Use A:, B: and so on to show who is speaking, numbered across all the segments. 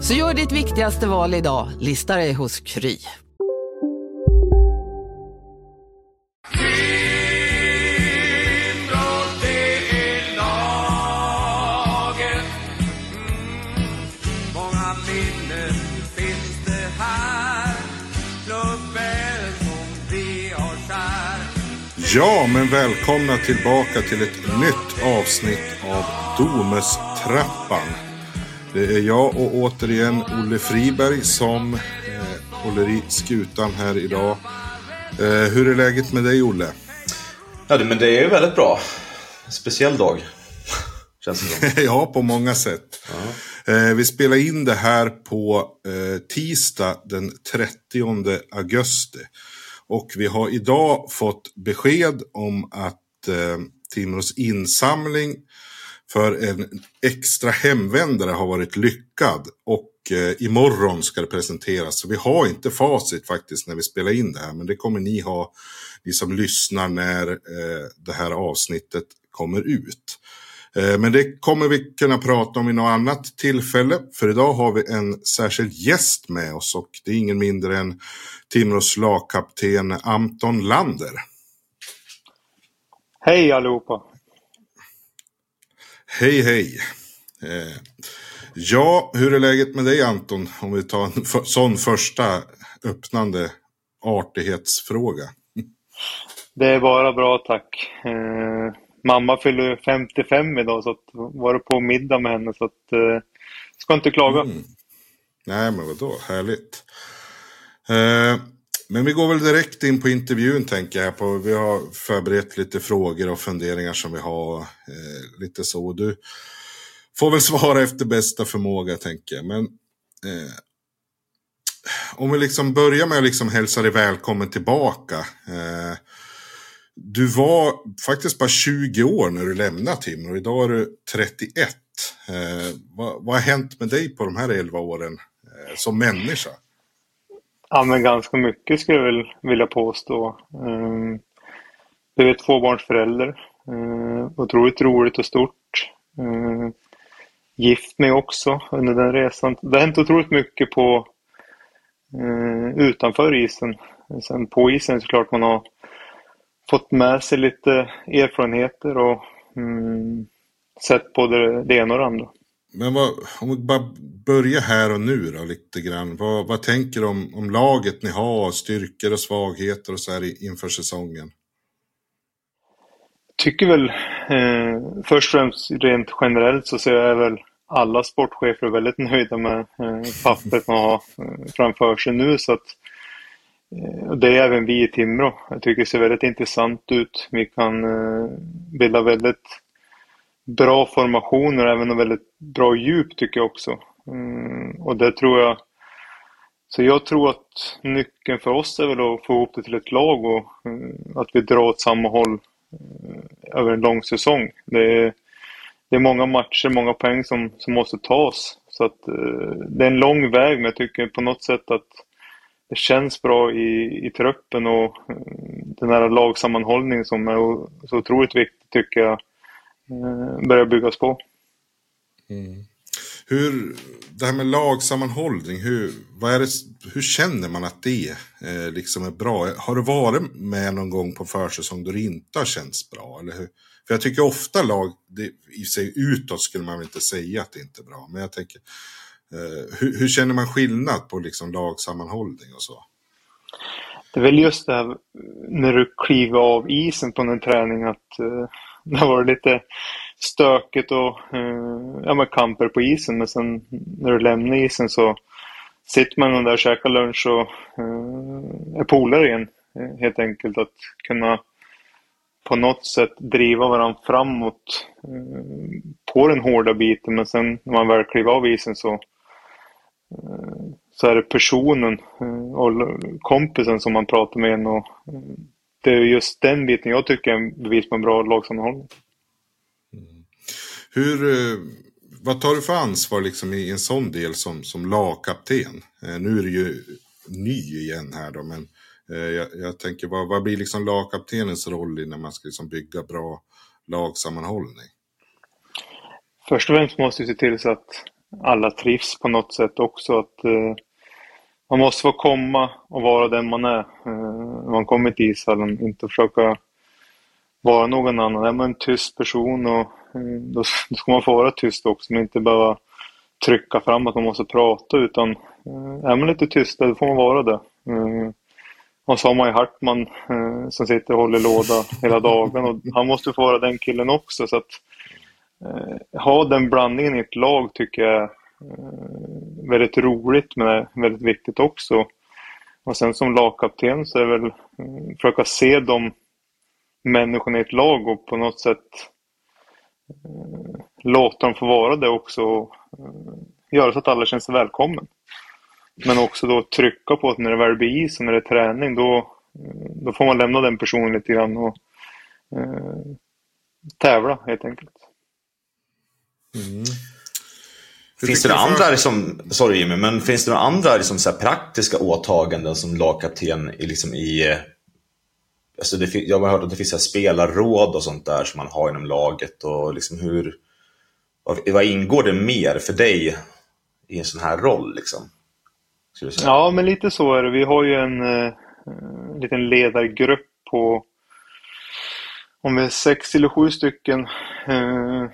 A: Så gör ditt viktigaste val idag, lista dig hos Kry.
B: Ja, men välkomna tillbaka till ett nytt avsnitt av Domestrappan. Det är jag och återigen Olle Friberg som eh, håller i skutan här idag. Eh, hur är läget med dig Olle?
C: Ja, men det är väldigt bra. En speciell dag. Känns det som.
B: ja, på många sätt. Eh, vi spelar in det här på eh, tisdag den 30 augusti. Och vi har idag fått besked om att eh, Timrås insamling för en extra hemvändare har varit lyckad. Och eh, imorgon ska det presenteras. Så vi har inte facit faktiskt när vi spelar in det här. Men det kommer ni ha, ni som lyssnar när eh, det här avsnittet kommer ut. Eh, Men det kommer vi kunna prata om i något annat tillfälle. För idag har vi en särskild gäst med oss och det är ingen mindre än Timrås lagkapten Anton Lander.
D: Hej allihopa!
B: Hej hej! Eh, Ja, hur är läget med dig Anton? Om vi tar en för, sån första öppnande artighetsfråga.
D: Det är bara bra tack. Eh, mamma fyller 55 idag så att var på middag med henne så att eh, ska inte klaga.
B: Mm. Nej, men vadå, härligt. Eh, men vi går väl direkt in på intervjun tänker jag. På, vi har förberett lite frågor och funderingar som vi har. Eh, lite så. Du får väl svara efter bästa förmåga tänker jag. Men eh, om vi liksom börjar med att liksom hälsa dig välkommen tillbaka. Eh, du var faktiskt bara 20 år när du lämnade Timrå. Idag är du 31. Eh, vad, vad har hänt med dig på de här 11 åren eh, som människa?
D: Ja men ganska mycket skulle jag väl vilja påstå. Ehm, jag är tvåbarnsförälder. Ehm, otroligt roligt och stort. Ehm, gift mig också under den resan. Det har hänt otroligt mycket på utanför isen. Sen på isen är det såklart man har fått med sig lite erfarenheter och mm, sett både det ena och det andra.
B: Men vad, om vi bara börjar här och nu då lite grann. Vad, vad tänker du om, om laget ni har, styrkor och svagheter och så här inför säsongen?
D: tycker väl eh, först och främst rent generellt så ser jag väl alla sportchefer väldigt nöjda med eh, pappret man har eh, framför sig nu så att eh, det är även vi i Timrå. Jag tycker det ser väldigt intressant ut. Vi kan eh, bilda väldigt bra formationer och även väldigt bra djup tycker jag också. Mm, och det tror jag så jag tror att nyckeln för oss är väl att få ihop det till ett lag och mm, att vi drar åt samma håll mm, över en lång säsong. Det är, det är många matcher, många poäng som, som måste tas. Så att, eh, det är en lång väg, men jag tycker på något sätt att det känns bra i, i truppen och mm, den här lagsammanhållningen som är så otroligt viktig tycker jag börjar byggas på.
B: Hur, det här med lagsammanhållning, hur, vad är det, hur känner man att det eh, liksom är bra? Har du varit med någon gång på försäsong då det inte har känts bra? Eller hur? För jag tycker ofta lag, det, i sig utåt skulle man väl inte säga att det inte är bra. Men jag tänker, eh, hur, hur känner man skillnad på liksom lagsammanhållning och så?
D: Det är väl just det här när du kliver av isen på en träning att eh, det var lite stökigt och eh, ja, med kamper på isen. Men sen när du lämnar isen så sitter man där och käkar lunch och eh, är polare igen. Eh, helt enkelt att kunna på något sätt driva varandra framåt på den hårda biten. Men sen när man väl kliver av isen så, så är det personen och kompisen som man pratar med. Och, det är just den biten jag tycker är en bevis på en bra lagsammanhållning.
B: Hur, eh, vad tar du för ansvar liksom i en sån del som, som lagkapten? Eh, nu är du ju ny igen här då, men eh, jag, jag tänker vad, vad blir liksom lagkaptenens roll i när man ska liksom bygga bra lagsammanhållning?
D: Först och främst måste vi se till så att alla trivs på något sätt också. Att man måste få komma och vara den man är när man kommer till ishallen. Inte försöka vara någon annan. Är man en tyst person och eh, då, ska man få vara tyst också. Men inte behöva trycka fram att man måste prata utan eh, är man lite tystare då får man vara det. Och så har man ju Hartman som sitter och håller låda hela dagen och han måste få vara den killen också. Så att ha den blandningen i ett lag tycker jag är Eh, väldigt roligt men väldigt viktigt också. Och sen som lagkapten så är det väl att försöka se de människorna i ett lag och på något sätt eh, låta dem få vara det också och eh, göra så att alla känner sig välkommen. Men också då trycka på att när det väl blir is och när det är träning då, mm, då får man lämna den personen lite grann och eh, tävla helt enkelt.
B: Mm.
C: Finns det några andra, liksom, sorry Jimmy, men finns det några andra liksom, så praktiska åtaganden som lagkapten i, liksom, i Alltså det, jag har hört att det finns så här spelarråd och sånt där som man har inom laget. Och liksom hur, vad, vad ingår det mer för dig i en sån här roll? Liksom?
D: Ja, men lite så är det. Vi har ju en eh, liten ledargrupp på om vi är sex eller sju stycken eh,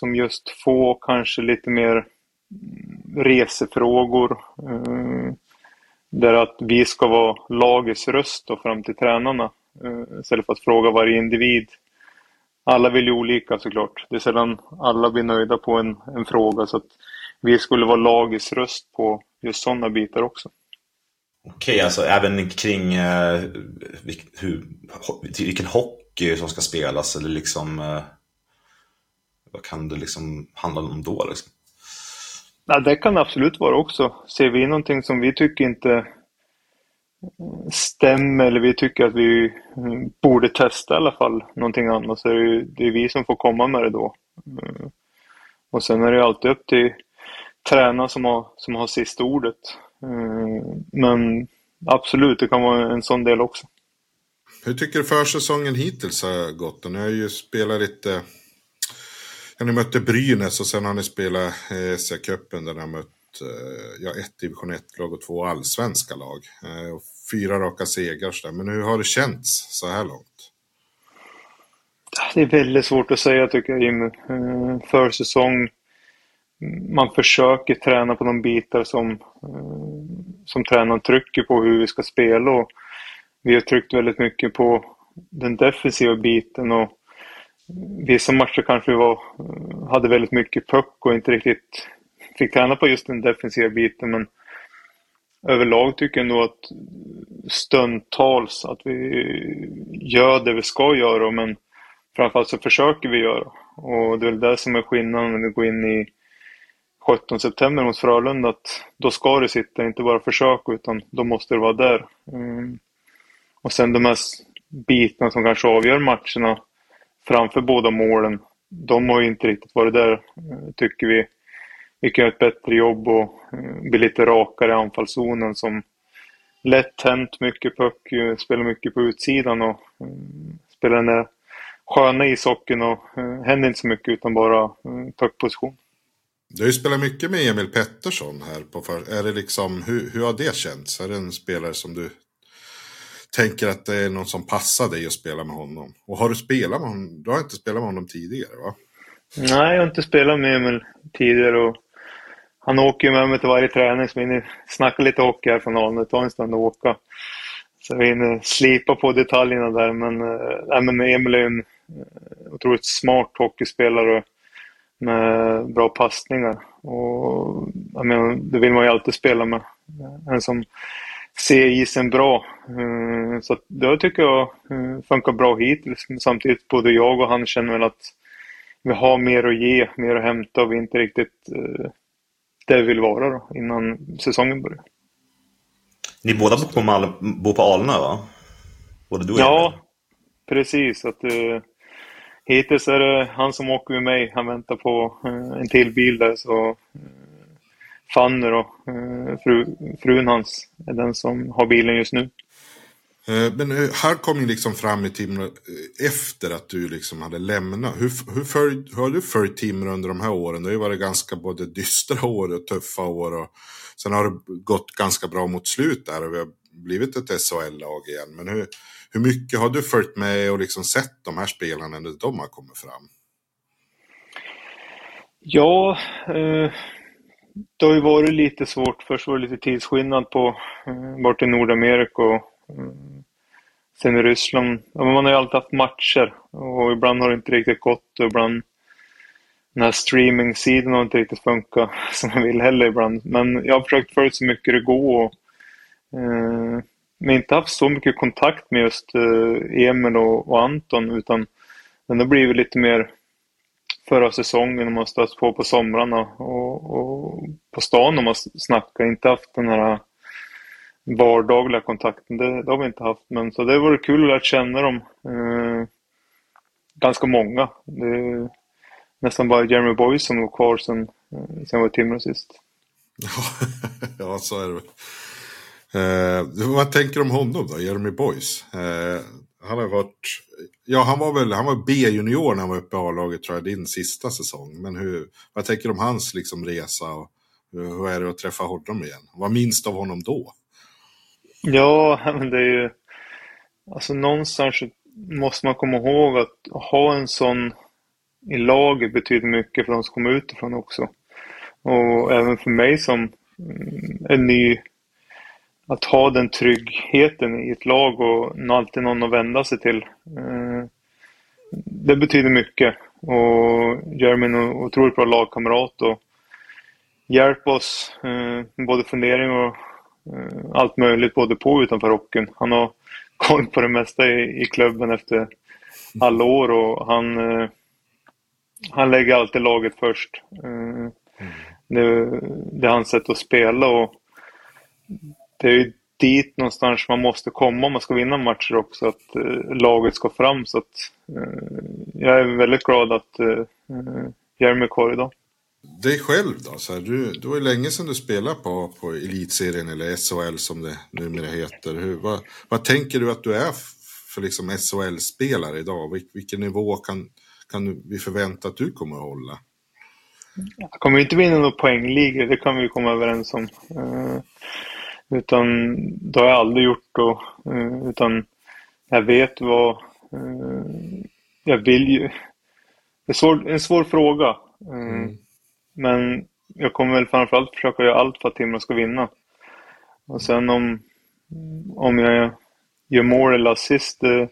D: som just få, kanske lite mer mm, resefrågor. Eh, där att vi ska vara lagets röst då fram till tränarna eh, istället för att fråga varje individ. Alla vill ju olika såklart. Det är sällan alla blir nöjda på en, en fråga så att vi skulle vara lagets röst på just sådana bitar också.
C: Okej, alltså även kring eh, hur, vilken hockey som ska spelas eller liksom eh, vad kan det liksom handla om då? Liksom?
D: Ja, det kan absolut vara också. Ser vi någonting som vi tycker inte stämmer eller vi tycker att vi borde testa i alla fall någonting annat så är det, ju, det är vi som får komma med det då. Och sen är det alltid upp till tränaren som har, som har sista ordet. Men absolut, det kan vara en sån del också.
B: Hur tycker du försäsongen hittills har gått? Ni har ju spelat lite Ja, ni mötte Brynäs och sen har ni spelat eh, SE-cupen där ni har mött eh, ja, ett division 1-lag och två allsvenska lag. Eh, och fyra raka segrar. Men hur har det känts så här långt?
D: Det är väldigt svårt att säga tycker jag Jimmy. Försäsong, man försöker träna på de bitar som, som tränaren trycker på hur vi ska spela. Och vi har tryckt väldigt mycket på den defensiva biten och vissa matcher kanske vi var, hade väldigt mycket puck och inte riktigt fick träna på just den defensiva biten. Men överlag tycker jag nog att stundtals att vi gör det vi ska göra. Men framförallt så försöker vi göra. Och det är väl det som är skillnaden när vi går in i 17 september mot Frölunda. Att då ska det sitta, inte bara försöka utan då måste det vara där. Mm. Och sen de här bitarna som kanske avgör matcherna framför båda målen. De har ju inte riktigt varit där, eh, tycker vi. Vi kan göra ett bättre jobb och eh, bli lite rakare i anfallszonen som lätt hänt, mycket puck, spelar mycket på utsidan och eh, spelar den där sköna ishockeyn och händer inte så mycket utan bara puckposition.
B: Du har ju spelat mycket med Emil Pettersson här på för... Är det liksom, hur, hur har det känts? Är det en spelare som du tänker att det är någon som passar dig att spela med honom. Och har du spelat med honom? Du har inte spelat med honom tidigare va?
D: Nej, jag har inte spelat med Emil tidigare. Och han åker ju med mig till varje träning så vi snackar lite hockey här från Alnö. Det tar en stund att åka. så vi hinner slipa på detaljerna där. Men, äh, men Emil är en eh, otroligt smart hockeyspelare med bra passningar. Och, jag menar, det vill man ju alltid spela med. En som ser isen bra. Eh, så det tycker jag eh, funkar bra hittills. Samtidigt både jag och han känner väl att vi har mer att ge, mer att hämta och vi är inte riktigt eh, där vi vill vara då, innan säsongen börjar.
C: Ni båda bor på, Mal bor på Alnö va?
D: Både du och Ja, precis. Att, Hittills är det han som åker med mig. Han väntar på eh, en till bil där. Så eh, Fanny då, eh, fru, frun hans, är den som har bilen just nu.
B: Men här kom ju liksom fram i Timrå efter att du liksom hade lämnat. Hur, hur, följ, hur har du följt Timrå under de här åren? Det har ju varit ganska både dystra år och tuffa år. Och sen har det gått ganska bra mot slut där och vi har blivit ett SHL-lag igen. Men hur, hur mycket har du följt med och liksom sett de här spelarna när de har kommit fram?
D: Ja, eh, det har ju varit lite svårt. Först var det lite tidsskillnad på eh, bort i Nordamerika och mm, sen i Ryssland. Man har ju alltid haft matcher och ibland har det inte riktigt gått och ibland den här streaming-sidan har inte riktigt funkat som man vill heller ibland. Men jag har försökt följa så mycket det går och eh, men inte haft så mycket kontakt med just eh, Emil och, och Anton utan den har blivit lite mer förra säsongen och man stött på på somrarna och, och på stan när man snackar. Inte haft den här vardagliga kontakten. Det, det, har vi inte haft. Men så det vore kul att lära känna dem. Eh, ganska många. Det är nästan bara Jeremy Boyce som var kvar sen, eh, sen jag var Timrå sist.
B: ja, så är det. Eh, vad tänker du om honom då, Jeremy Boys? Eh, han har varit, ja han var väl, han var B-junior när han var uppe i A-laget tror jag, din sista säsong. Men hur, vad tänker du om hans liksom resa och hur är det att träffa honom igen? Vad minns du av honom då?
D: Ja, men det är ju, alltså någonstans måste man komma ihåg att ha en sån i laget betyder mycket för de som kommer utifrån också. Och även för mig som mm, en är ny att ha den tryggheten i ett lag och alltid någon att vända sig till. Eh, det betyder mycket och Jeremy är en otroligt bra lagkamrat och hjälper oss eh, både fundering och eh, allt möjligt både på och utanför hockeyn. Han har koll på det mesta i, klubben efter alla år och han, han lägger alltid laget först. Det, det är hans sätt att spela och det är ju dit någonstans man måste komma om man ska vinna matcher också, att eh, laget ska fram. Så att, eh, jag är väldigt glad att eh, Jeremy är kvar idag.
B: Dig själv då? Så här, du, det var ju länge sedan du spelade på, på elitserien eller SHL som det numera heter. Hur, vad, vad tänker du att du är för liksom SHL-spelare idag? Vil, vilken nivå kan, kan vi förvänta att du kommer att hålla?
D: Jag kommer inte vinna några poängligor, det kan vi komma överens om. Utan det har jag aldrig gjort då. Eh, utan jag vet vad eh, jag vill ju. Det är svår, en svår fråga. Eh, mm. Men jag kommer väl framförallt försöka göra allt för att Timrå ska vinna. Och sen om, om jag gör mål eller assist, det,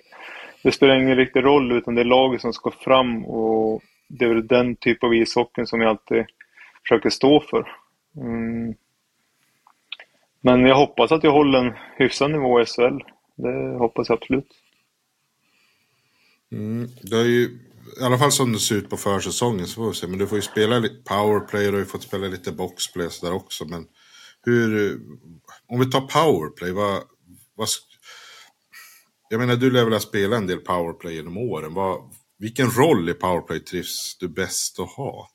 D: det spelar ingen riktig roll utan det är laget som ska fram och det är den typ av ishockeyn som jag alltid försöker stå för. Mm. Men jag hoppas att jag håller en hyfsad nivå i SHL. Det hoppas jag absolut.
B: Mm, det är ju, I alla fall som det ser ut på försäsongen så får vi se. Men du får ju spela lite powerplay och du har ju fått spela lite boxplay där också. Men hur, om vi tar powerplay, vad, vad, jag menar du lär väl ha spelat en del powerplay genom åren. Vad, vilken roll i powerplay trivs du bäst att ha?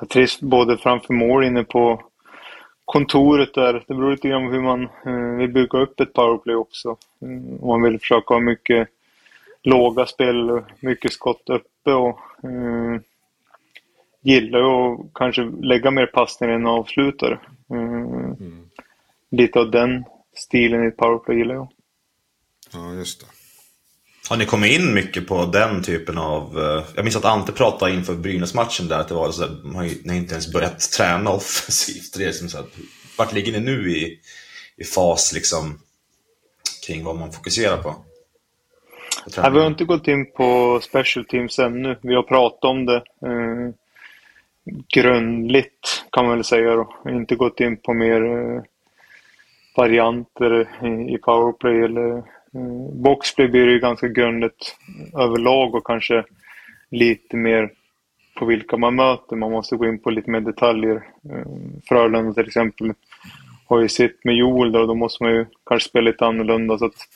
D: Jag trivs både framför mål inne på kontoret där. Det beror lite grann på hur man eh, vill bygga upp ett powerplay också. Mm, om man vill försöka ha mycket låga spel, mycket skott uppe och eh, gillar att kanske lägga mer passningar än avslutare. Mm. Mm. Lite av den stilen i ett powerplay gillar jag.
B: Ja, just det.
C: Har ni kommit in mycket på den typen av... Eh, jag minns att Ante pratade inför Brynäs-matchen där att det var så att man har inte ens börjat träna offensivt. Det är som så att, vart ligger ni nu i, i fas liksom kring vad man fokuserar på?
D: Nej, vi har inte gått in på special teams ännu. Vi har pratat om det eh, grundligt kan man väl säga. Då. Inte gått in på mer eh, varianter i, powerplay eller Mm. boxplay blir ju ganska grundligt överlag och kanske lite mer på vilka man möter. Man måste gå in på lite mer detaljer. Eh, Frölunda till exempel har ju sitt med Joel då, då måste man ju kanske spela lite annorlunda. Så att,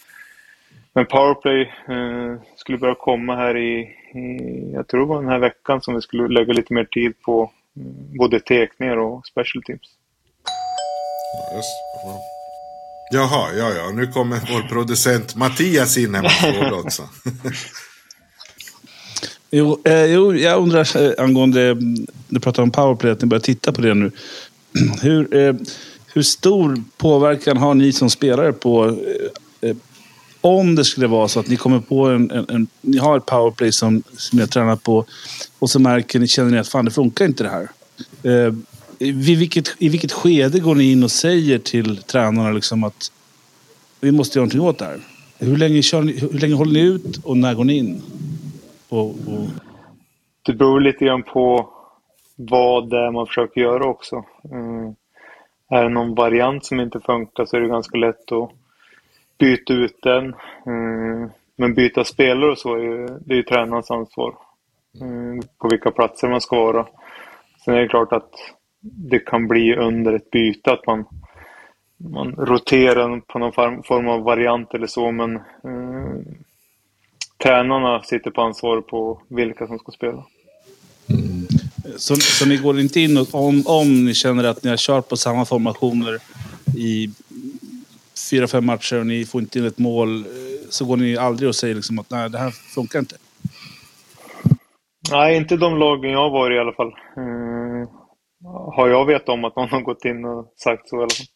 D: men powerplay eh, skulle börja komma här i, i, jag tror det var den här veckan som vi skulle lägga lite mer tid på mm, både tekningar och special teams.
B: Yes. Jaha, ja, ja, nu kommer vår producent Mattias in här med frågor också.
E: jo, eh, jo, jag undrar eh, angående, eh, du pratar om powerplay, att ni börjar titta på det nu. hur, eh, hur stor påverkan har ni som spelare på eh, eh, om det skulle vara så att ni kommer på en, en, en ni har ett powerplay som, som har tränat på och så märker ni, känner ni att fan det funkar inte det här. Eh, vid i, vilket, I vilket skede går ni in och säger till tränarna liksom att vi måste göra någonting åt det här? Hur länge, kör ni, hur länge håller ni ut och när går ni in? Och, och...
D: Det beror lite grann på vad det är man försöker göra också. Mm. Är det någon variant som inte funkar så är det ganska lätt att byta ut den. Mm. Men byta spelare och så är ju, det är ju tränarens ansvar. Mm. På vilka platser man ska vara. Sen är det klart att det kan bli under ett byte att man, man roterar på någon form av variant eller så men eh, tränarna sitter på ansvar på vilka som ska spela.
E: Mm. Så, så ni går inte in och, om, om ni känner att ni har kört på samma formationer i fyra, fem matcher och ni får inte in ett mål eh, så går ni aldrig och säger liksom att nej, det här funkar inte?
D: Nej, inte de lagen jag har varit i alla fall. Har jag vetat om att någon har gått in och sagt så i alla fall.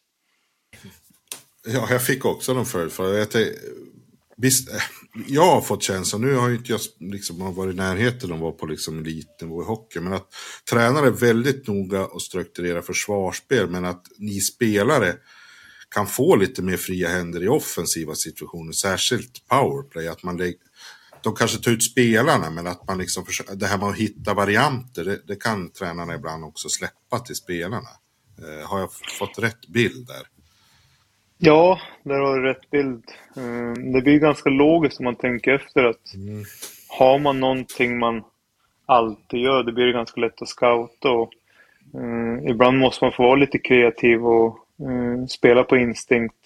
B: Ja, jag fick också den förut. För jag, visst, eh, jag har fått känslan, nu har ju inte jag liksom, varit i närheten av att vara på liksom, elitnivå i hockey, men att tränare är väldigt noga och strukturerar försvarsspel, men att ni spelare kan få lite mer fria händer i offensiva situationer, särskilt powerplay, att man lägger de kanske tar ut spelarna, men att man liksom försöker, det här med att hitta varianter, det, det kan tränarna ibland också släppa till spelarna. Eh, har jag fått rätt bild där?
D: Ja, där har du rätt bild. Eh, det blir ganska logiskt om man tänker efter att mm. har man någonting man alltid gör, då blir det ganska lätt att scouta. Och, eh, ibland måste man få vara lite kreativ och eh, spela på instinkt.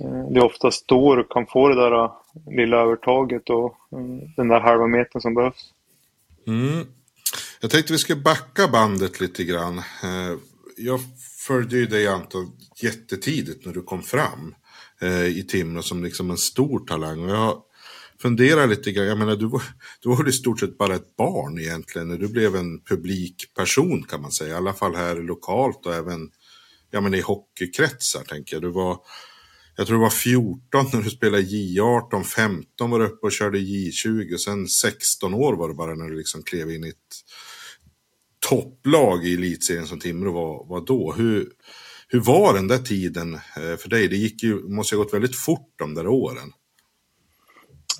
D: Eh, det är oftast då du kan få det där lilla övertaget och mm, den där halva metern som behövs.
B: Mm. Jag tänkte vi ska backa bandet lite grann. Eh, jag följde ju dig Anton jättetidigt när du kom fram eh, i Timrå som liksom en stor talang. Och jag funderar lite grann, jag menar du var, du var i stort sett bara ett barn egentligen när du blev en publikperson kan man säga. I alla fall här lokalt och även ja, men i hockeykretsar tänker jag. Du var jag tror det var 14 när du spelade J18, 15 var du uppe och körde J20 och sen 16 år var det bara när du liksom klev in i ett topplag i elitserien som Timrå var, var då. Hur, hur var den där tiden eh, för dig? Det gick ju, måste ha gått väldigt fort de där åren.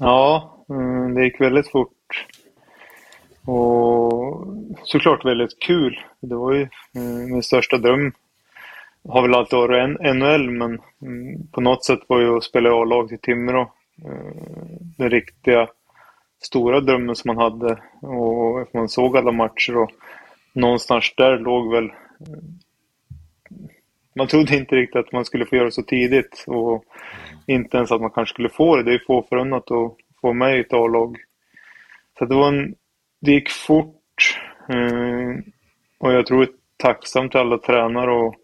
D: Ja, mm, det gick väldigt fort. Och såklart väldigt kul. Det var ju mm, min största dröm har väl alltid varit NHL, men på något sätt var ju att spela i A-lag till Timrå eh, den riktiga stora drömmen som man hade. Och man såg alla matcher och någonstans där låg väl... Eh, man trodde inte riktigt att man skulle få göra det så tidigt och inte ens att man kanske skulle få det. Det är få förunnat att få med i ett A-lag. Så det var en... Det gick fort. Eh, och jag tror att tacksam till alla tränare och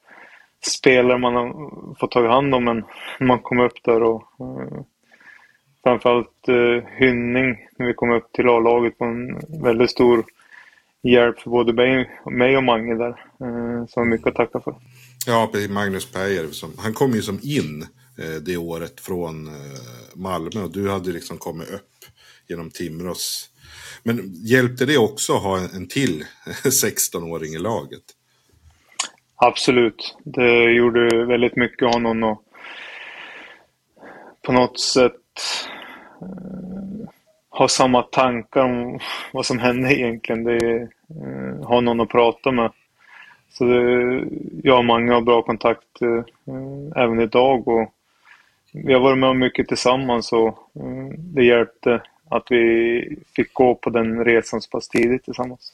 D: spelare man har fått ta hand om en, när man kom upp där. Och, eh, framförallt eh, Hynning när vi kom upp till A-laget var en väldigt stor hjälp för både mig, och Mange där. Eh, som mycket att tacka för.
B: Ja, Magnus Peyer. Han kom ju som in eh, det året från eh, Malmö och du hade liksom kommit upp genom Timrås. Men hjälpte det också att ha en, en till 16-åring i laget?
D: Absolut. Det gjorde väldigt mycket av någon att på något sätt eh, ha samma tankar om vad som hände egentligen. Det är, eh, ha någon att prata med. Så det, jag och Mange har bra kontakt eh, även idag och vi har varit med om mycket tillsammans och eh, det hjälpte att vi fick gå på den resan så pass tidigt tillsammans.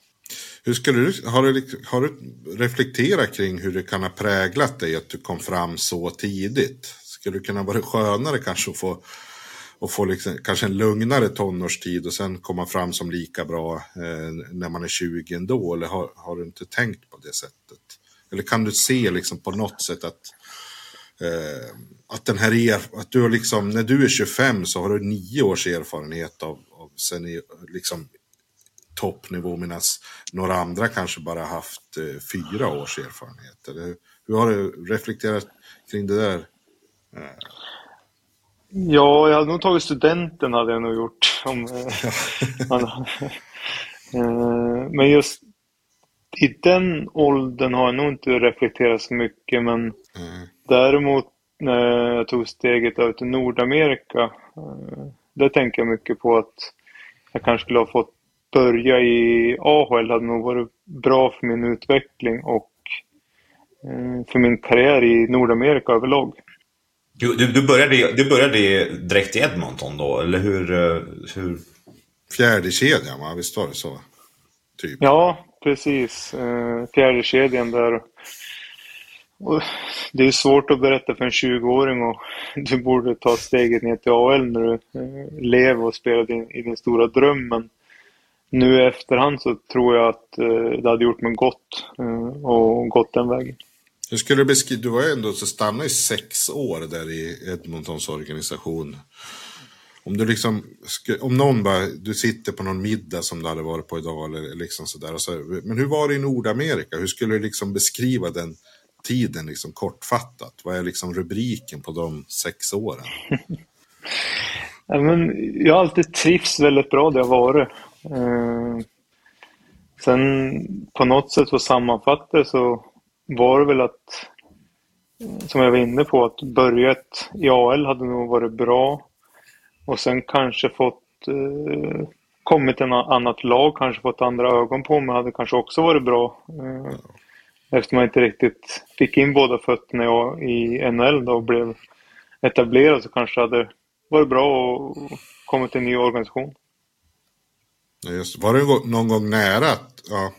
B: Hur skulle du, har, du, liksom, har du reflekterat kring hur det kan ha präglat dig att du kom fram så tidigt? Skulle det kunna vara skönare kanske att få att få liksom, kanske en lugnare tonårstid och sen komma fram som lika bra eh, när man är 20 ändå? Eller har, har, du inte tänkt på det sättet? Eller kan du se liksom på något sätt att, eh, att den här er, att du har liksom, när du är 25 så har du nio års erfarenhet av, av sen i, liksom toppnivå medan några andra kanske bara haft eh, fyra års erfarenhet. Eller hur har du reflekterat kring det där? Eh,
D: Ja, jag hade nog tagit studenten hade jag nog gjort. Om, eh, men just i den åldern har jag nog inte reflekterat så mycket. Men mm. däremot när jag tog steget över till Nordamerika. Eh, där tänker jag mycket på att jag kanske skulle ha fått börja i AHL. Det hade nog varit bra för min utveckling och eh, för min karriär i Nordamerika överlag.
C: Du, du, du, började, du började direkt i Edmonton då, eller hur? Eh, hur...
B: Fjärde kedjan, va? Visst var det så?
D: Typ. Ja, precis. Eh, fjärde kedjan där. Och det är svårt att berätta för en 20-åring och du borde ta steget ner till AL när du lever och spelar din, i din stora dröm. Men nu i efterhand så tror jag att det hade gjort mig gott och gått den vägen.
B: Hur skulle du beskriva, du var ju ändå så stannade i sex år där i Edmontons organisation. Om du liksom, om någon bara, du sitter på någon middag som du hade varit på idag eller liksom sådär. Så, men hur var det i Nordamerika? Hur skulle du liksom beskriva den tiden liksom kortfattat? Vad är liksom rubriken på de sex åren?
D: ja, men jag har alltid trivts väldigt bra där jag varit. Eh, sen på något sätt så sammanfattar så var det väl att, som jag var inne på, att börjat i AL hade nog varit bra. Och sen kanske fått eh, kommit till något annat lag, kanske fått andra ögon på mig, hade kanske också varit bra. Eh, eftersom jag inte riktigt fick in båda fötterna i NHL då och blev etablerad så kanske det hade varit bra att komma till en ny organisation.
B: Just, var det någon gång nära att, ja,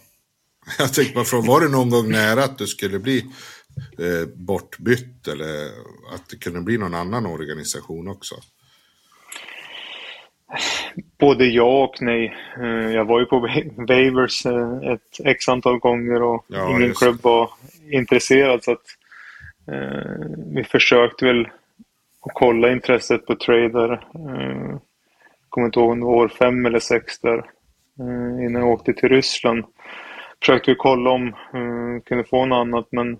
B: Jag tänkte bara fråga, var det någon gång nära att du skulle bli eh, bortbytt eller att det kunde bli någon annan organisation också?
D: Både ja och nej. Eh, jag var ju på Wavers eh, ett x antal gånger och ja, ingen klubb var intresserad. Så att, eh, vi försökte väl att kolla intresset på trader. Eh, kommer inte ihåg om det var år fem eller sex där. Eh, innan jag åkte till Ryssland försökte vi kolla om vi uh, kunde få något annat men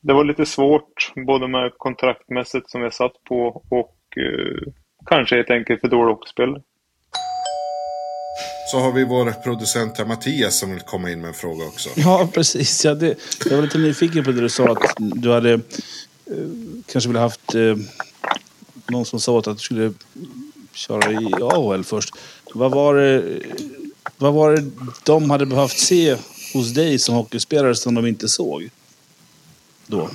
D: det var lite svårt både med kontraktmässigt som jag satt på och kanske helt enkelt för dålig hockeyspelare.
B: Så har vi vår producent här, Mattias som vill komma in med en fråga också.
E: Ja, precis. Jag, det, jag var lite nyfiken på det du sa att du hade eh, Eh, kanske ville haft eh, någon som sa att du skulle köra i AHL först. Vad var det vad var det de hade behövt se hos dig som hockeyspelare som de inte såg? Då?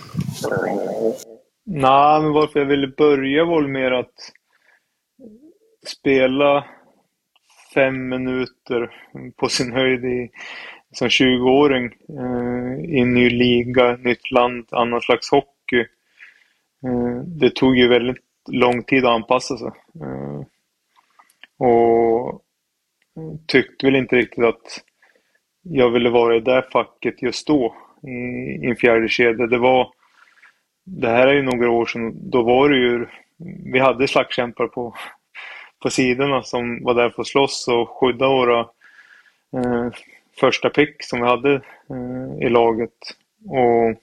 D: Nej, men varför jag ville börja var väl mer att spela fem minuter på sin höjd i, som 20-åring eh, i en ny liga, nytt land, annan slags hockey. Eh, det tog ju väldigt lång tid att anpassa sig. Eh, och tyckte väl inte riktigt att jag ville vara i det facket just då i, i en fjärde kedja. Det var det här är ju några år sedan. Då var det ju vi hade slagskämpar på, på sidorna som var där för att slåss och skydda våra eh, första pick som vi hade eh, i laget. Och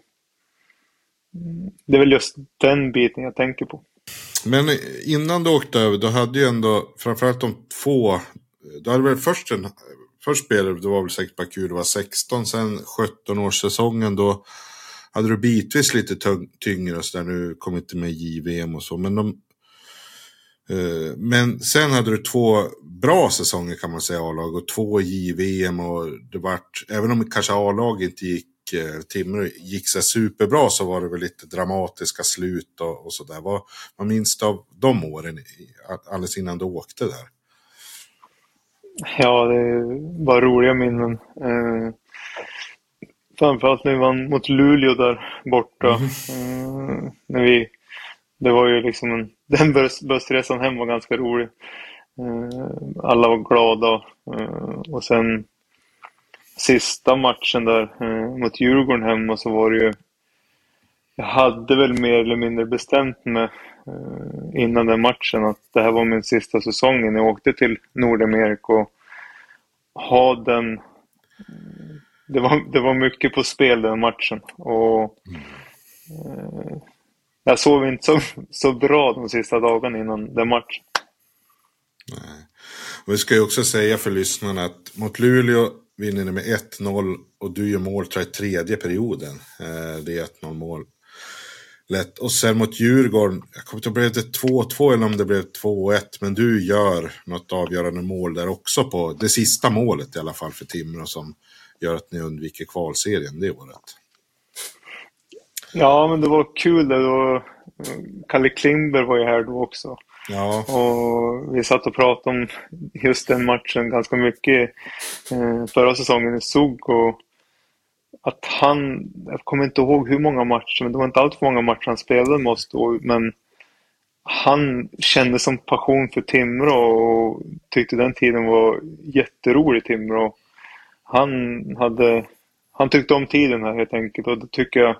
D: Mm. det är väl just den biten jag tänker på.
B: Men innan du åkte över, då hade ju ändå framförallt de två du hade väl först en, först spelade det var väl säkert bara kul, det var 16, sen 17 års säsongen då hade du bitvis lite tyngre och sådär. Nu kom inte med JVM och så. Men, de, eh, men sen hade du två bra säsonger kan man säga A-lag och två JVM och det vart, även om kanske A-lag inte gick Timrå gick så superbra så var det väl lite dramatiska slut och, och sådär. Vad, vad minns av de åren alldeles innan du åkte där?
D: Ja, det var roliga minnen. Eh, framförallt när vi vann mot Luleå där borta. Mm. Eh, när vi, det var ju liksom en, den bussresan hem var ganska rolig. Eh, alla var glada. Eh, och sen sista matchen där eh, mot Djurgården hemma så var det ju jag hade väl mer eller mindre bestämt mig eh, innan den matchen att det här var min sista säsong. Jag åkte till Nordamerika och ha den... Det var, det var mycket på spel den matchen. Och, eh, jag sov inte så, så bra de sista dagarna innan den matchen.
B: Nej. Och vi ska ju också säga för lyssnarna att mot Luleå vinner ni med 1-0 och du gör mål tror jag, tredje perioden. Eh, det är 1-0 mål. Lätt. Och sen mot Djurgården, jag kommer inte ihåg, blev det 2-2 eller om det blev 2-1, men du gör något avgörande mål där också på det sista målet i alla fall för Timrå som gör att ni undviker kvalserien det året.
D: Ja, men det var kul det då. Kalle Klimber var ju här då också.
B: Ja.
D: Och vi satt och pratade om just den matchen ganska mycket eh, förra säsongen i SOG. Och att han, jag kommer inte ihåg hur många matcher, men det var inte alltför många matcher han spelade med oss då. Men han kände som passion för Timrå och tyckte den tiden var jätterolig i Timrå. Han, hade, han tyckte om tiden här helt enkelt och det tycker jag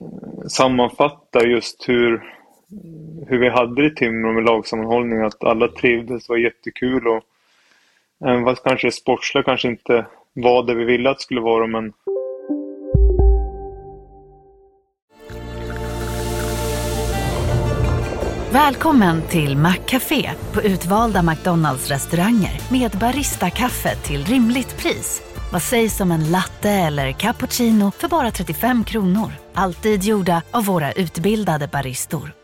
D: eh, sammanfattar just hur hur vi hade det i Timrå med lagsammanhållning, att alla trivdes, det var jättekul och även fast kanske sportsliga kanske inte var det vi ville att det skulle vara, men
F: Välkommen till Maccafé på utvalda McDonalds restauranger med Baristakaffe till rimligt pris. Vad sägs om en latte eller cappuccino för bara 35 kronor? Alltid gjorda av våra utbildade baristor.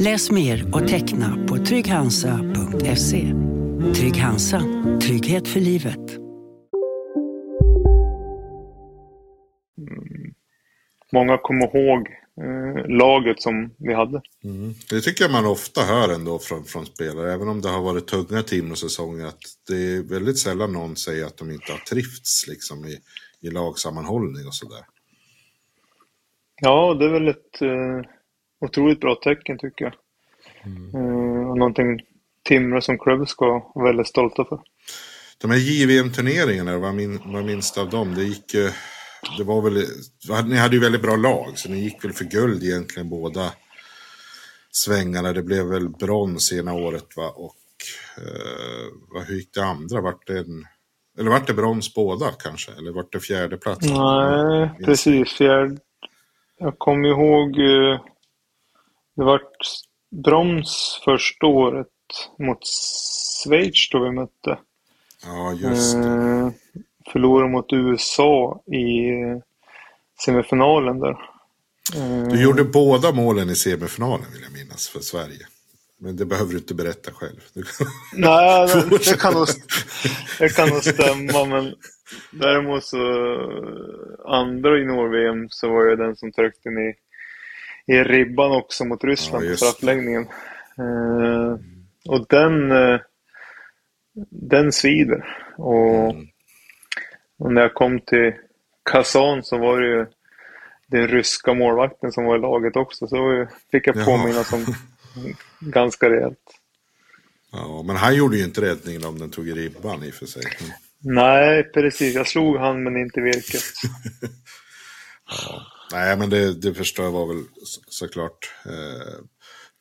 G: Läs mer och teckna på trygghansa.se. Trygg Hansa. Trygghet för livet.
D: Mm. Många kommer ihåg eh, laget som vi hade.
B: Mm. Det tycker jag man ofta hör ändå från, från spelare, även om det har varit tunga Timrå-säsonger, att det är väldigt sällan någon säger att de inte har trivts liksom, i, i lagsammanhållning och sådär.
D: Ja, det är väl ett eh, otroligt bra tecken tycker jag. Mm. Uh, och någonting Timrå som klubb ska vara väldigt stolta för.
B: De här JVM-turneringarna, vad, min, vad minns du av dem? Det gick det var väl, ni hade ju väldigt bra lag så ni gick väl för guld egentligen båda svängarna. Det blev väl brons ena året va? och uh, hur gick det andra? Vart det en, eller vart det brons båda kanske? Eller vart det fjärde plats?
D: Nej, precis. Fjärde. Jag kommer ihåg uh, det vart brons första året mot Schweiz då vi mötte.
B: Ja, just det.
D: Eh, förlorade mot USA i semifinalen där.
B: Eh, du gjorde båda målen i semifinalen vill jag minnas för Sverige. Men det behöver du inte berätta själv.
D: Nej, det, kan nog, det kan nog stämma. Men däremot så andra i Nord-VM så var jag den som tryckte in i ribban också mot Ryssland ja, på straffläggningen. Eh, och den, eh, den svider. Och, mm. och, när jag kom till Kazan så var det ju den ryska målvakten som var i laget också. Så fick jag påminnas om ganska rejält.
B: Ja, men han gjorde ju inte räddningen om den tog i ribban i och för sig.
D: Nej, precis. Jag slog han men inte virket.
B: Ja. Nej, men det, det förstår jag var väl så, såklart eh,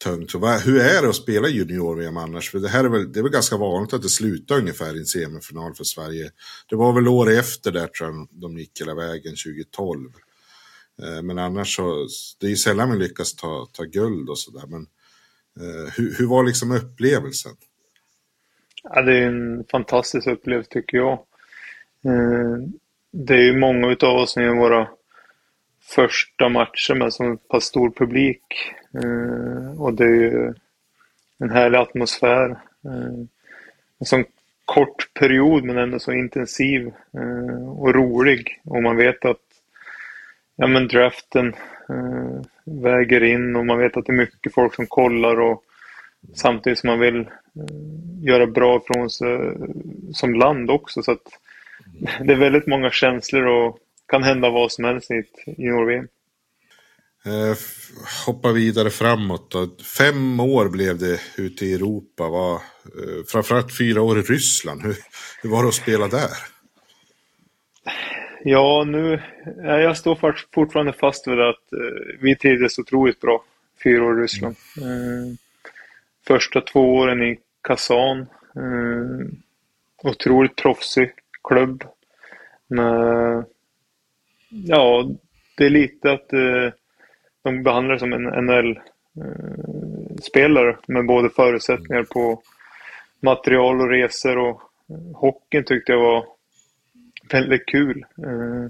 B: tungt. Så hur är det att spela junior-VM annars? För det här är väl, det är väl ganska vanligt att det slutar ungefär i en semifinal för Sverige. Det var väl år efter där tror jag de gick hela vägen 2012. Eh, men annars så, det är ju sällan man lyckas ta, ta guld och sådär. Men eh, hur, hur var liksom upplevelsen?
D: Ja, det är en fantastisk upplevelse tycker jag. Eh, det är ju många utav oss som gör våra första matchen med så pass stor publik. Eh, och det är ju en härlig atmosfär. Eh, en sån kort period men ändå så intensiv eh, och rolig. Och man vet att ja, men draften eh, väger in och man vet att det är mycket folk som kollar och samtidigt som man vill eh, göra bra från sig eh, som land också. Så att det är väldigt många känslor och kan hända vad som helst i ett junior-VM.
B: Eh, hoppa vidare framåt då. Fem år blev det ute i Europa. Var, eh, framförallt fyra år i Ryssland. Hur, hur var det att spela där?
D: Ja, nu, jag står fortfarande fast vid att eh, vi trivdes otroligt bra fyra år i Ryssland. Eh, första två åren i Kazan. Eh, otroligt proffsig klubb. Med, ja, det är lite att eh, de behandlar det som en NHL-spelare eh, med både förutsättningar på material och resor och eh, hockeyn tyckte jag var väldigt kul. Eh,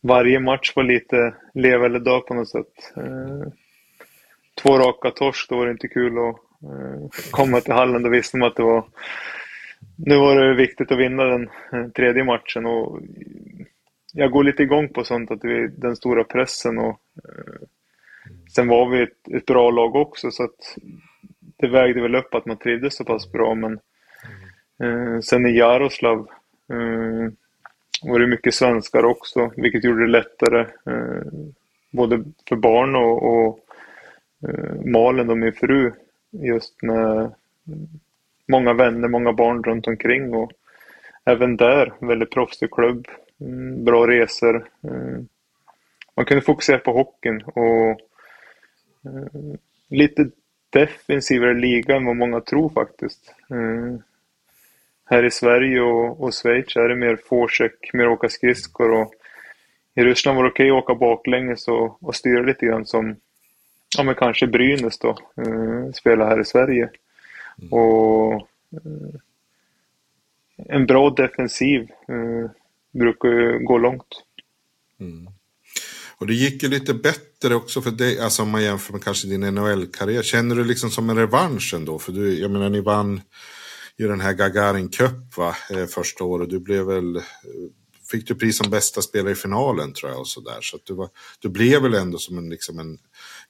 D: varje match var lite leva eller dö på något sätt. Eh, två raka torsk, då var det inte kul att eh, komma till hallen. Då visste man att det var nu var det viktigt att vinna den eh, tredje matchen och jag går lite igång på sånt, att det är den stora pressen och eh, sen var vi ett, ett, bra lag också så att det vägde väl upp att man trivdes så pass bra men eh, sen i Jaroslav eh, var det mycket svenskar också, vilket gjorde det lättare eh, både för barn och, och eh, Malin och min fru just med många vänner, många barn runt omkring och även där väldigt proffsig klubb, bra resor. Eh, man kunde fokusera på hockeyn och eh, lite defensivare liga än vad många tror faktiskt. Eh, här i Sverige och, och Schweiz är det mer forecheck, mer åka skridskor och i Ryssland var det okej okay att åka baklänges och, och styra lite grann som ja, men kanske Brynäs då, eh, spelar här i Sverige. Mm. Och eh, en bra defensiv eh, brukar ju gå långt.
B: Mm. Och det gick ju lite bättre också för dig, alltså om man jämför med kanske din NHL-karriär. Känner du liksom som en revansch ändå? För du, jag menar ni vann ju den här Gagarin Cup va, eh, första året. Du blev väl, eh, fick du pris som bästa spelare i finalen tror jag och så där. Så att du, var, du blev väl ändå som en, liksom en,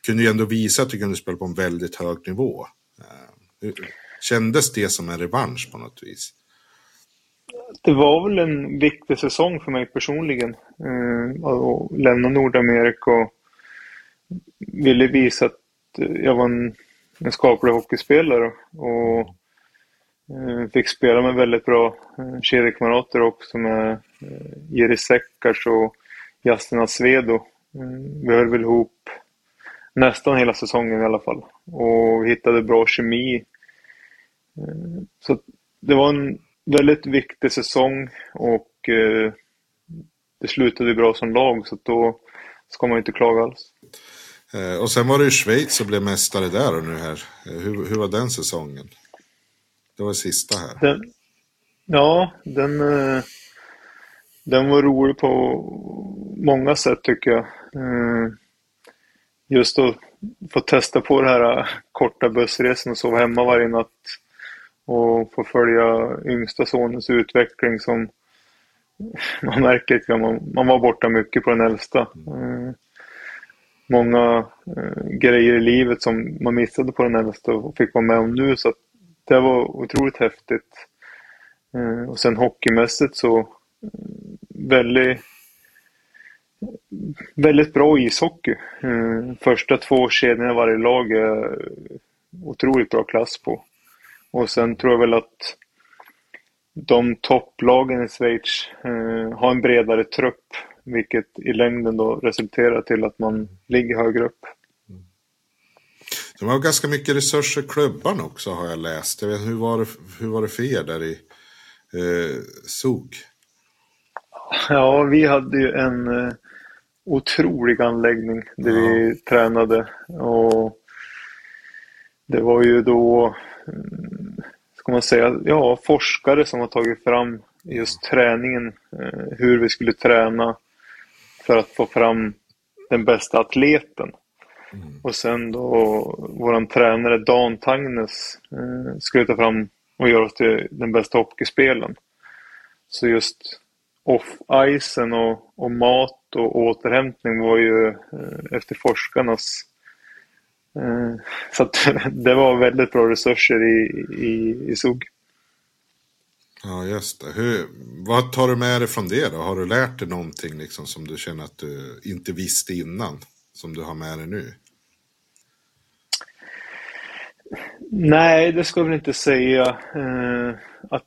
B: kunde ju ändå visa att du kunde spela på en väldigt hög nivå. Eh, kändes det som en revansch på något vis?
D: Det var väl en viktig säsong för mig personligen. Eh, att lämna Nordamerika och ville visa att eh, jag var en, en skaplig hockeyspelare. Och eh, fick spela med väldigt bra kedjekamrater också med Jiri Sekkars och Justin Asvedo. Vi höll väl ihop nästan hela säsongen i alla fall. Och vi hittade bra kemi. Så det var en väldigt viktig säsong och det slutade bra som lag så då ska man inte klaga alls.
B: Och sen var det ju Schweiz som blev mästare där och nu här. Hur, hur var den säsongen? Det var sista här.
D: Den, ja, den, eh, den var rolig på många sätt tycker jag. Eh, just att få testa på det här eh, korta bussresan och sova hemma varje natt. Och få följa yngsta sonens utveckling som man märker att man, man var borta mycket på den äldsta. Många grejer i livet som man missade på den äldsta och fick vara med om nu. Så det var otroligt häftigt. Eh, och sen hockeymässigt så eh, väldigt, väldigt bra ishockey. Eh, första två kedjorna i varje lag är otroligt bra klass på. Och sen tror jag väl att de topplagen i Schweiz har en bredare trupp vilket i längden då resulterar till att man ligger högre upp.
B: De har ganska mycket resurser klubbarna också har jag läst. Jag vet, hur, var det, hur var det för er där i eh, SOG?
D: Ja, vi hade ju en eh, otrolig anläggning där
B: Ja.
D: vi tränade. Och det var ju då, mm, ska man säga, ja, forskare som har tagit fram just träningen, eh, hur vi skulle träna för att få fram den bästa atleten. Och sen då våran tränare Dan Tangnes eh, skulle ta fram och göra oss till den bästa hockeyspelaren. Så just off-icen och, och mat och återhämtning var ju eh, efter forskarnas så att det var väldigt bra resurser i, i, i SOG.
B: Ja, just det. Hur, vad tar du med dig från det då? Har du lärt dig någonting liksom, som du känner att du inte visste innan? Som du har med dig nu?
D: Nej, det ska jag väl inte säga. Eh, att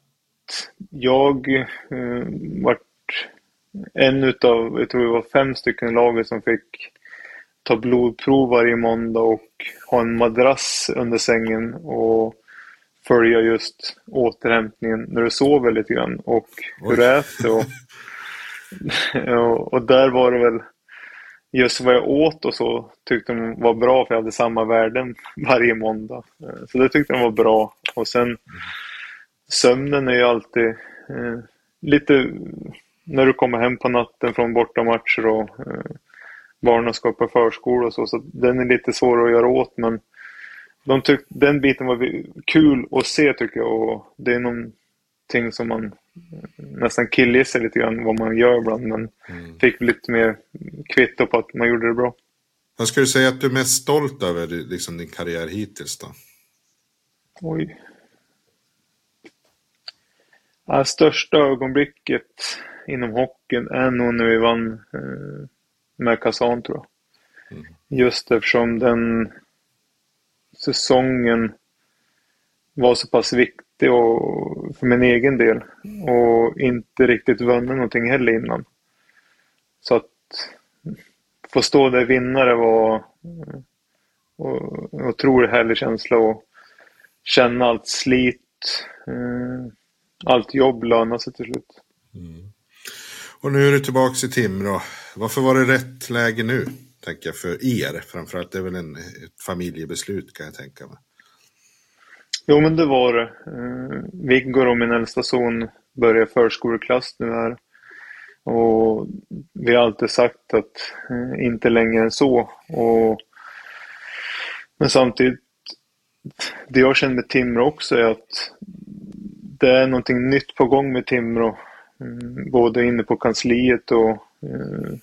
D: jag eh, vart en utav, jag tror det var fem stycken i laget som fick ta blodprov varje måndag och ha en madrass under sängen och följa just återhämtningen när du sover lite grann och hur du äter. Och, och, och där var det väl just vad jag åt och så tyckte de var bra för jag hade samma värden varje måndag. Eh, Så det tyckte de var bra. Och sen sömnen är ju alltid eh, lite när du kommer hem på natten från bortamatcher och eh, barnen ska på förskola och så, så den är lite svår att göra åt men de tyck, den biten var kul att se tycker jag och det är någonting som man nästan killgissar lite grann vad man gör ibland men fick lite mer kvitto på att man gjorde det bra.
B: Vad ska du säga att du är mest stolt över liksom, din karriär hittills då?
D: Oj. Ja, största ögonblicket inom hockeyn är nog när vi vann eh, med Kazan tror jag. Just eftersom den säsongen var så pass viktig och, för min egen del och inte riktigt vunnit någonting heller innan. Så att få stå där vinnare var och, en otroligt härlig känsla och känna allt slit, eh, allt jobb löna sig till slut.
B: Och nu är du tillbaka i Timrå. Varför var det rätt läge nu? Tänker jag för er. Framförallt det är väl en, ett familjebeslut kan jag tänka mig.
D: Jo, men det var det. Eh, Viggo och min äldsta son börjar förskoleklass nu här. Och vi har alltid sagt att eh, inte längre än så. Och, men samtidigt, det jag känner med Timrå också är att det är någonting nytt på gång med Timrå. Mm, både inne på kansliet och eh,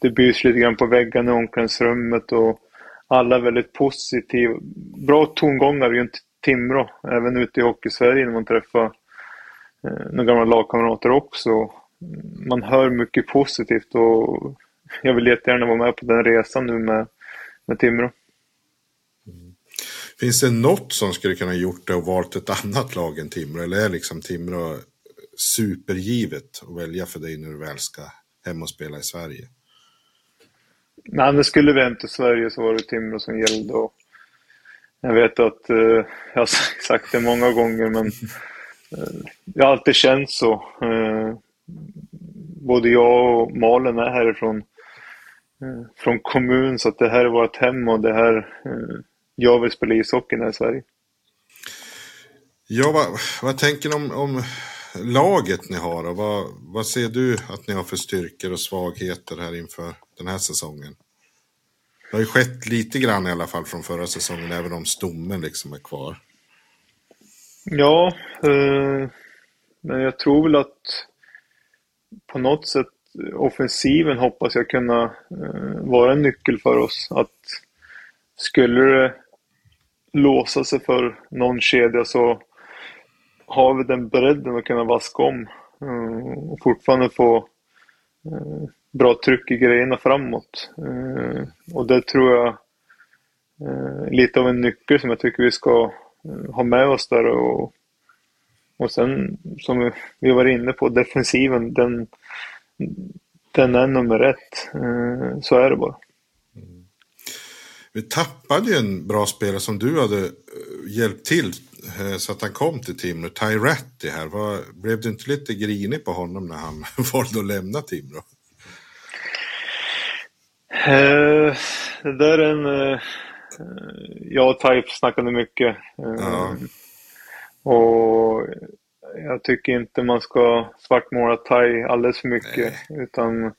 D: det bys lite grann på väggarna i omklädningsrummet och alla är väldigt positiva. Bra tongångar runt Timrå, även ute i Hockeysverige när man träffar eh, några gamla lagkamrater också. Man hör mycket positivt och jag vill jättegärna vara med på den resan nu med, med Timrå. Mm.
B: Finns det något som skulle kunna gjort det och valt ett annat lag än Timrå? Eller är liksom Timrå supergivet att välja för dig när du väl ska hem och spela i Sverige?
D: Nej, men skulle vi till Sverige så var det Timrå som gällde. Och jag vet att eh, jag har sagt det många gånger, men eh, det har alltid känts så. Eh, både jag och Malen är härifrån eh, från kommun, så att det här är vårt hem och det här eh, jag vill spela ishockey här i Sverige.
B: Ja, vad, vad tänker ni om, om laget ni har? Och vad, vad ser du att ni har för styrkor och svagheter här inför den här säsongen? Det har ju skett lite grann i alla fall från förra säsongen, även om stommen liksom är kvar.
D: Ja, eh, men jag tror väl att på något sätt offensiven hoppas jag kunna eh, vara en nyckel för oss. Att skulle det låsa sig för någon kedja så har vi den bredden att kunna vaska om eh, och fortfarande få eh, bra tryck i grejerna framåt. Eh, och det tror jag är lite av en nyckel som jag tycker vi ska ha med oss där och, och sen som vi var inne på defensiven den den är nummer ett. Så är det bara. Mm.
B: Vi tappade ju en bra spelare som du hade hjälpt till så att han kom till Timrå. Tyratti här. Var, blev du inte lite grinig på honom när han valde att lämna Timrå?
D: Eh, det där är en... Eh, jag och Type snackade mycket. Eh,
B: Ja.
D: Och jag tycker inte man ska svartmåla Tai alldeles för mycket. Utan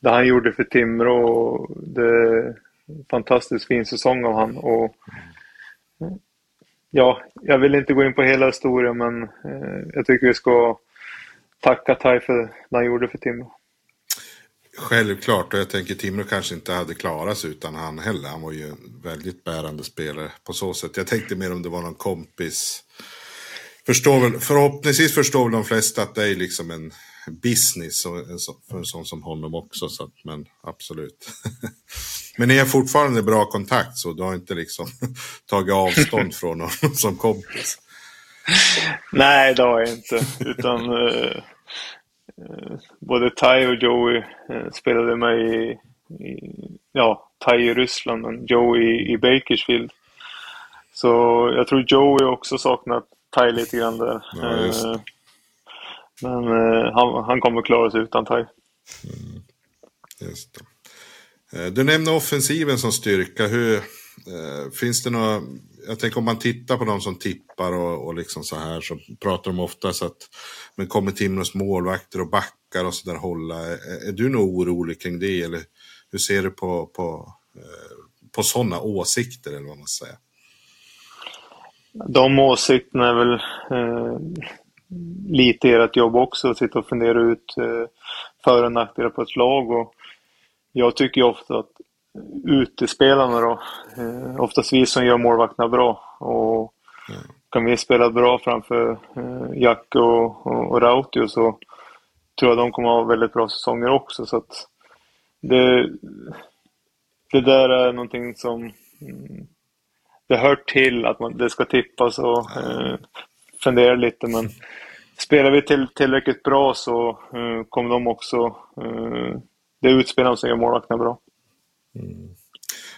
D: det han gjorde för Timrå, det är en fantastiskt fin säsong av han. Och, ja, jag vill inte gå in på hela historien men eh, jag tycker vi ska tacka Tai för det han gjorde för Timrå.
B: Självklart, och jag tänker Timrå kanske inte hade klarat sig utan han heller. Han var ju en väldigt bärande spelare på så sätt. Jag tänkte mer om det var någon kompis. Förstår väl, förhoppningsvis förstår väl de flesta att det är liksom en business för en sån som honom också. Så att, men absolut. men ni har fortfarande bra kontakt så du har inte liksom tagit avstånd från honom som kompis.
D: Nej, det har jag inte. Utan eh, eh, både Tai och Joey eh, spelade med i, i ja, Tai i Ryssland men Joey i, Bakersfield. Så jag tror Joey också saknat Tai lite grann där.
B: Ja.
D: Eh, men eh, han, han kommer klara sig utan Tai.
B: Just det. Eh, Du nämner offensiven som styrka. Hur, eh, finns det några, jag tänker om man tittar på de som tippar och, och liksom så här så pratar de ofta så att men kommer Timrås målvakter och backar och så där hålla. Är, är du nog orolig kring det eller hur ser du på, på, på sådana åsikter eller vad man säger?
D: De åsikterna är väl eh, lite ert jobb också, att sitta och fundera ut eh, för och nackdelar på ett lag. Och jag tycker ju ofta att utespelarna då, eh, oftast vi som gör målvakterna bra. Och kan vi spela bra framför eh, Jack och, och, och Rautio så tror jag de kommer ha väldigt bra säsonger också. Så att det, det där är någonting som mm, det hör till att man, det ska tippas och eh, fundera lite men spelar vi till, tillräckligt bra så eh, kommer de också, eh, det är utspelarna som gör målvakterna bra.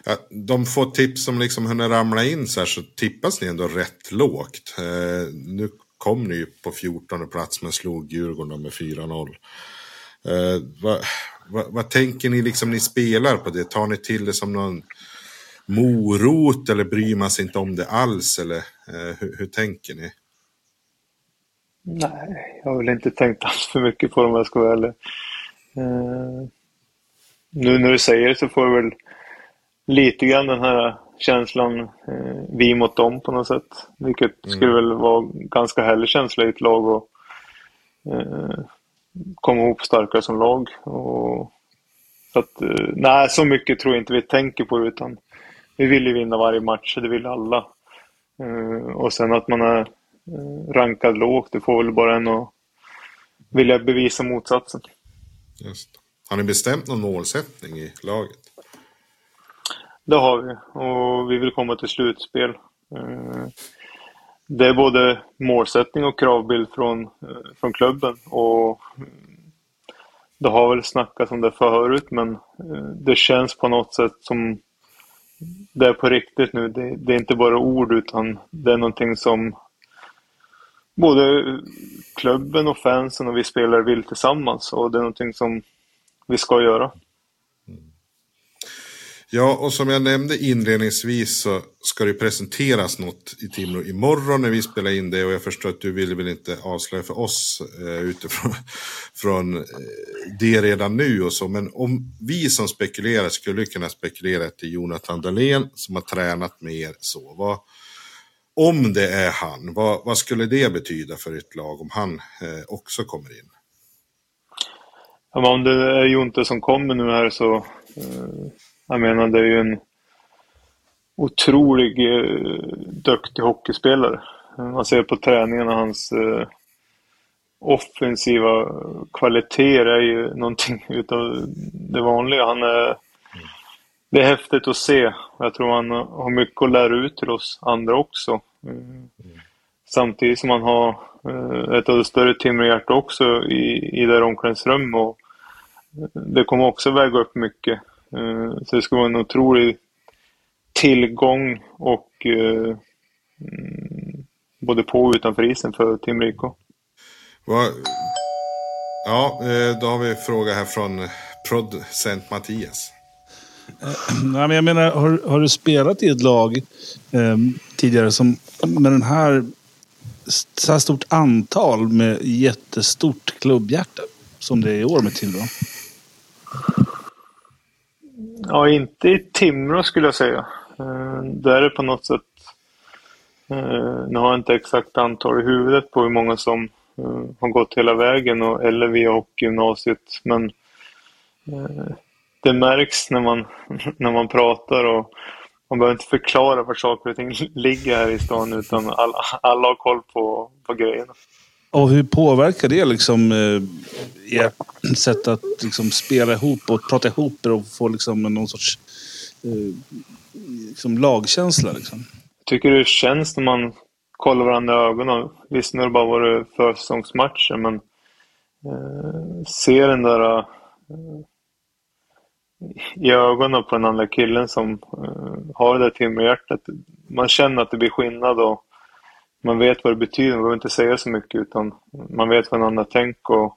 B: Ja, de få tips som liksom hunnit ramla in så här så tippas ni ändå rätt lågt. Eh, nu kom ni ju på 14 plats men slog Djurgården med 4-0. Eh, vad, vad, vad tänker ni liksom ni spelar på det? Tar ni till det som någon morot eller bryr man sig inte om det alls? Eller eh, hur, hur tänker ni?
D: Nej, jag har väl inte tänkt alls för mycket på dem om jag ska vara ärlig. Eh, nu när du säger det så får jag väl lite grann den här känslan eh, vi mot dem på något sätt. Vilket
B: Mm.
D: skulle väl vara ganska härlig känsla i ett lag och eh, komma ihop starkare som lag. Och, så att, eh, nej, så mycket tror jag inte vi tänker på utan vi vill ju vinna varje match, det vill alla. Eh, och sen att man är rankad lågt, det får väl bara en att vilja bevisa motsatsen.
B: Just. Har ni bestämt någon målsättning i laget?
D: Det har vi och vi vill komma till slutspel. Eh, Det är både målsättning och kravbild från, eh, från klubben och eh, det har väl snackats om det förut men eh, det känns på något sätt som det är på riktigt nu. Det, det är inte bara ord utan det är någonting som både klubben och fansen och vi spelare vill tillsammans och det är någonting som vi ska göra.
B: Ja, och som jag nämnde inledningsvis så ska det presenteras något i Timrå imorgon när vi spelar in det och jag förstår att du vill väl inte avslöja för oss eh, utifrån från, eh, det redan nu och så. Men om vi som spekulerar skulle kunna spekulera till Jonathan Dahlén som har tränat med er så. Vad, om det är han, vad, vad skulle det betyda för ett lag om han eh, också kommer in?
D: Ja, men om det är Jonte som kommer nu här så, eh, jag menar det är ju en otrolig eh, duktig hockeyspelare. Man ser på träningarna hans eh, offensiva kvaliteter är ju någonting utav det vanliga. Han är, det är häftigt att se. Jag tror han har mycket att lära ut till oss andra också. Mm. Samtidigt som han har eh, ett av de större Timrå-hjärta också i, i det här omklädningsrummet. Och det kommer också väga upp mycket. Eh, så det ska vara en otrolig tillgång och eh, både på och utanför isen för Team Rico.
B: Vad- Ja, då har vi en fråga här från producent Mattias.
E: Eh, nej, men jag menar, har, har du spelat i ett lag eh, tidigare som med den här så här stort antal med jättestort klubbhjärta som det är i år med Timrå?
D: Ja, inte i Timrå skulle jag säga. Eh, Där är det på något sätt, eh, nu har jag inte exakt antal i huvudet på hur många som eh, har gått hela vägen och, eller via hockeygymnasiet, men eh, det märks när man, när man pratar och man behöver inte förklara var saker och ting ligger här i stan utan alla, alla har koll på, på grejerna.
E: Och hur påverkar det liksom eh, ert sätt att liksom spela ihop och prata ihop och få liksom någon sorts eh, liksom lagkänsla? Liksom?
D: tycker det känns när man kollar varandra i ögonen. Visst, nu har det bara varit försäsongsmatcher, men eh, ser den där eh, i ögonen på den andra killen som eh, har det där timmerhjärtat. Man känner att det blir skillnad och man vet vad det betyder. Man behöver inte säga så mycket utan man vet vad den andra tänker och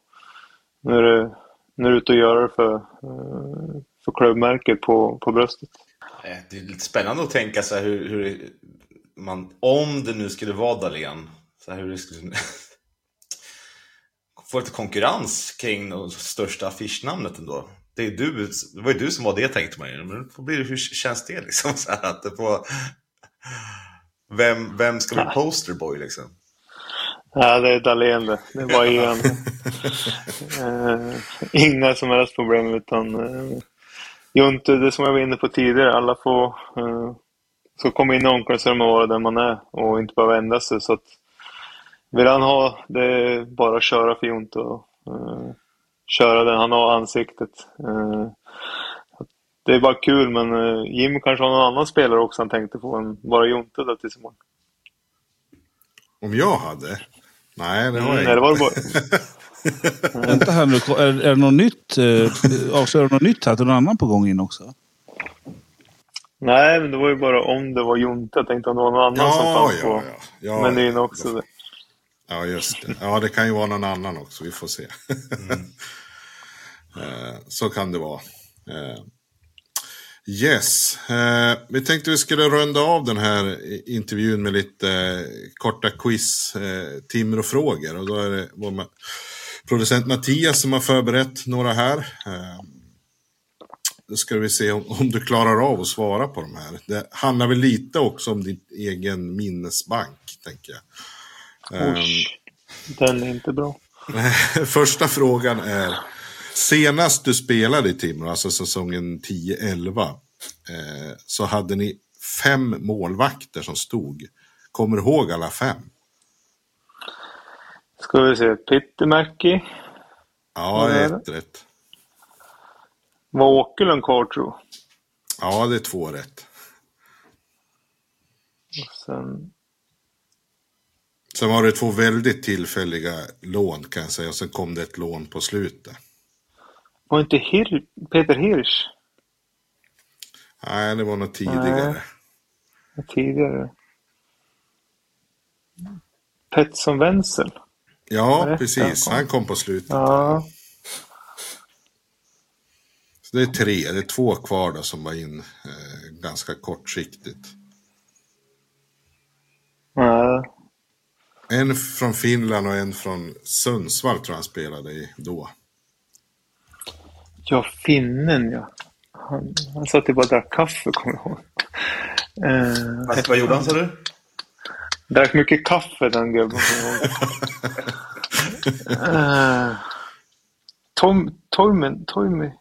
D: nu är det, nu är det ute och göra det för, eh, för klubbmärket på, på bröstet.
C: Eh, det är lite spännande att tänka så här hur, hur man, om det nu skulle vara Dahlén, så här hur det skulle få lite konkurrens kring det största affischnamnet ändå. Det, är du, det var ju du som var det tänkte man ju. Men blir det, hur känns det liksom? Så här, att det får, vem, vem ska bli posterboy liksom?
D: Ja, det är Dahlén det. Det var igen. eh, inga som helst problem utan eh, Jonte, det som jag var inne på tidigare, alla får eh, ska komma in i omklädningsrummet och vara den man är och inte behöva ändra sig. Så att, vill han ha, det är bara att köra för Jonte och eh, köra den. Han har ansiktet. Eh, det är bara kul, men eh, Jim kanske har någon annan spelare också han tänkte på än bara Jonte där tills imorgon.
B: Om jag hade? Nej, det har
D: Mm,
B: jag
D: nej, det var
B: inte.
D: det bara-
E: Vänta här nu, är, är det något nytt? Eh, avslöjar du något nytt här? Är det någon annan på gång in också?
D: Nej, men det var ju bara om det var Jonte. Jag tänkte om det var någon annan som
B: Ja,
D: fanns
B: ja,
D: på
B: ja. ja
D: menyn också.
B: Ja, just det. Ja, det kan ju vara någon annan också. Vi får se. Eh, Så kan det vara. Eh, Yes. Eh, Vi tänkte vi skulle runda av den här intervjun med lite korta quiz, eh, Timrå-frågor. Och då är det vår producent Mattias som har förberett några här. Då ska vi se om du klarar av att svara på de här. Det handlar väl lite också om din egen minnesbank, tänker jag. Ehm,
D: Usch, den är inte bra.
B: Första frågan är, senast du spelade i Timrå, alltså säsongen 10-11, eh, så hade ni fem målvakter som stod. Kommer du ihåg alla fem?
D: Ska vi se. Pittimäki.
B: Ja, ett rätt.
D: Var Åkerlund kvar tror
B: Ja, det är två rätt.
D: jag. Sen,
B: Sen var det två väldigt tillfälliga lån kan jag säga, och sen kom det ett lån på slutet.
D: var inte Hir Peter Hirsch
B: Nej, det var något tidigare.
D: Nej. tidigare? Petson Wenzel.
B: Ja,
D: Rätt,
B: precis.
D: ja.
B: Han kom på slutet.
D: Ja,
B: Så det är tre, det är två kvar då som var in eh, ganska kortsiktigt.
D: nej.
B: En från Finland och en från Sundsvall tror jag han spelade i då.
D: Ja, finnen ja. Han, han satt ju bara och drack kaffe, kommer jag ihåg. Eh,
C: Vad, vad gjorde han sa du?
D: Drack mycket kaffe den gubben, kommer jag ihåg. Eh, Tom, Toim.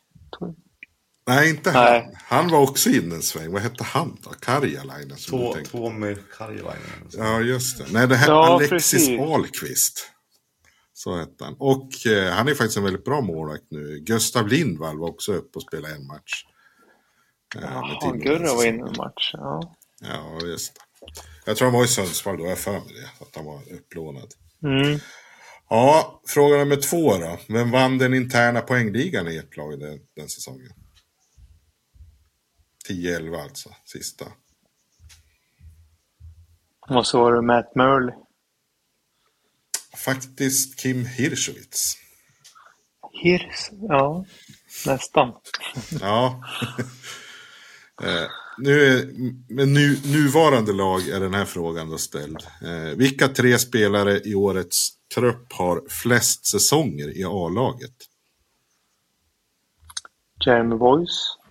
B: Nej, inte
D: Nej.
B: han. Han var också inne en sväng. Vad hette han då? Karjalainen?
C: två med Karjalainen.
B: Ja, just det. Nej, det här
D: Ja,
B: Alexis
D: precis.
B: Ahlqvist. Så hette han. Och eh, han är faktiskt en väldigt bra målvakt nu. Gustav Lindvall var också uppe och spelade en match. Eh,
D: Jaha, Gurra var inne en match. Ja.
B: Ja, just det. Jag tror han var i Sundsvall då, jag för mig det. Att han var upplånad.
D: Mm.
B: Ja, fråga nummer två då. Vem vann den interna poängligan i ert lag den, den säsongen? 10-11 alltså, sista.
D: Och så var det Matt Murley.
B: Faktiskt Kim Hirschowitz.
D: Hirs, ja, nästan.
B: Ja. eh, nu är, med nu, nuvarande lag är den här frågan då ställd. Eh, vilka tre spelare i årets trupp har flest säsonger i A-laget?
D: Jeremy Boyce.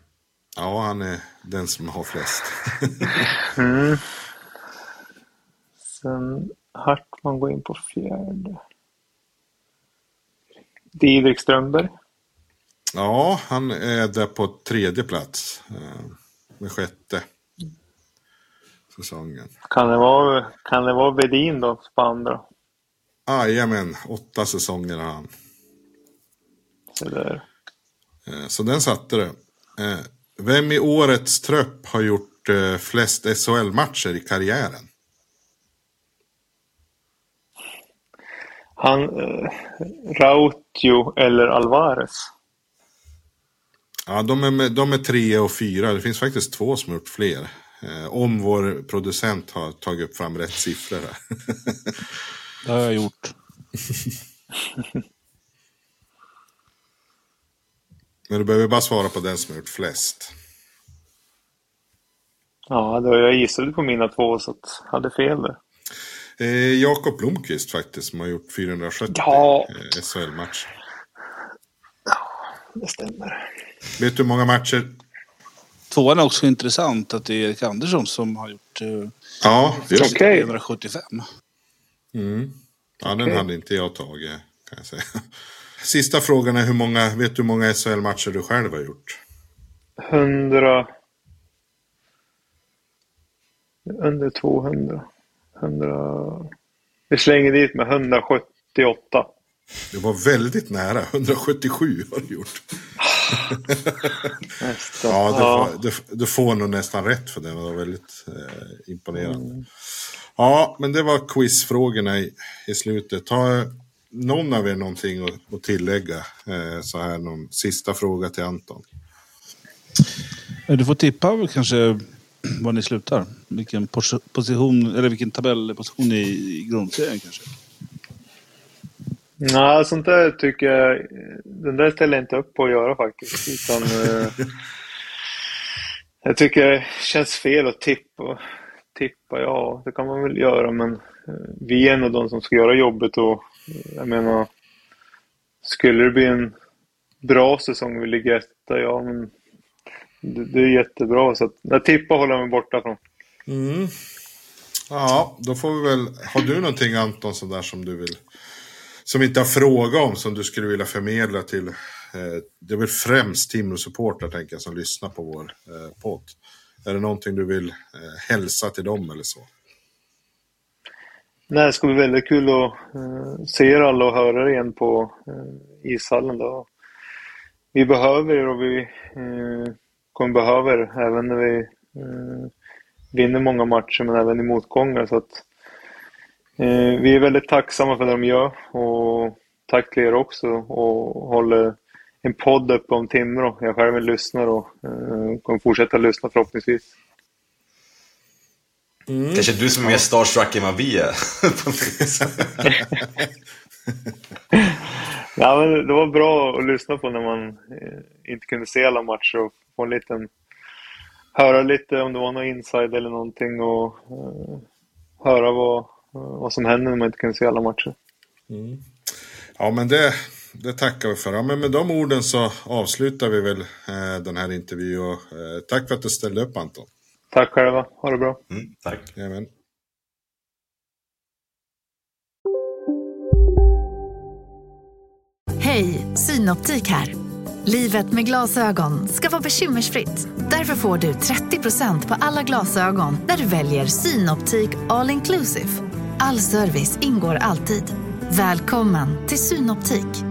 B: Ja, han är den som har flest.
D: mm. Sen Hartman går in på fjärde. Didrik Strömberg.
B: Ja, han är där på tredje plats. Eh, med sjätte säsongen.
D: Kan det vara, kan det vara Vedin då på andra?
B: Jajamän, åtta säsonger har han.
D: Så, där.
B: Eh, så den satte det. Eh, vem i årets trupp har gjort flest SHL-matcher i karriären?
D: Han, eh, Rautio eller Alvarez?
B: Ja, de är, de är tre och fyra. Det finns faktiskt två som har gjort fler. Eh, om vår producent har tagit fram rätt siffror här.
E: det har jag gjort.
B: Men du behöver bara svara på den som har gjort flest.
D: Ja, då jag gissade på mina två så att jag hade fel där.
B: Eh, Jakob Blomqvist faktiskt som har gjort 470
D: ja.
B: eh, SHL-matcher.
D: Ja, det stämmer.
B: Vet du hur många matcher?
E: Tvåan är också intressant att det är Erik Andersson som har gjort eh,
B: ja,
E: just 375.
B: Mm. Ja, den okay. hade inte jag tagit kan jag säga. Sista frågan är hur många, vet du hur många SHL-matcher du själv har gjort?
D: 100. Under 200. 100... Vi slänger dit med 178.
B: Det var väldigt nära. 177 har du gjort.
D: nästan.
B: ja, du, ja. Får, du, du, får nog nästan rätt för det. Det var väldigt eh, imponerande. Mm. Ja, men det var quizfrågorna i, i slutet. Har någon av er någonting att, att tillägga? Eh, så här någon sista fråga till Anton.
E: Du får tippa kanske var ni slutar. Vilken position, eller vilken tabellposition i, i grundserien kanske?
D: Nej, sånt där tycker jag... Den där ställer jag inte upp på att göra faktiskt. Utan, eh, jag tycker det känns fel att tippa. Tippa, ja, det kan man väl göra, men eh, vi är nog de som ska göra jobbet och jag menar, skulle det bli en bra säsong vi ligger etta, ja men det, det är jättebra. Så att, jag tippar håller mig borta från.
B: Mm. Ja, då får vi väl... Har du någonting Anton sådär som du vill... Som inte har fråga om som du skulle vilja förmedla till... Eh, det är väl främst Timrå-supportrar tänker jag som lyssnar på vår eh, podd. Är det någonting du vill eh, hälsa till dem eller så?
D: Nej, det ska bli väldigt kul att eh, se er alla och höra er igen på eh, ishallen. Då. Vi behöver er och vi eh, kommer behöva er även när vi vinner många matcher men även i motgångar. Så att, vi är väldigt tacksamma för det de gör och tack till er också och håller en podd uppe om Timrå. Jag själv lyssnar och kommer fortsätta lyssna förhoppningsvis.
C: Mm. Kanske du som är mer starstruck än vad vi är.
D: ja, men det var bra att lyssna på när man eh, inte kunde se alla matcher och få en liten höra lite om det var någon inside eller någonting och uh, höra vad, vad som händer när man inte kan se alla matcher.
B: Mm. Ja, men det, det tackar vi för. Ja, men med de orden så avslutar vi väl eh, den här intervjun. Och, eh, tack för att du ställde upp Anton.
D: Tack själva. Ha det bra.
C: Mm, tack.
B: Amen.
F: Hej, Synoptik här. Livet med glasögon ska vara bekymmersfritt. Därför får du 30% på alla glasögon när du väljer Synoptik All Inclusive. All service ingår alltid. Välkommen till Synoptik.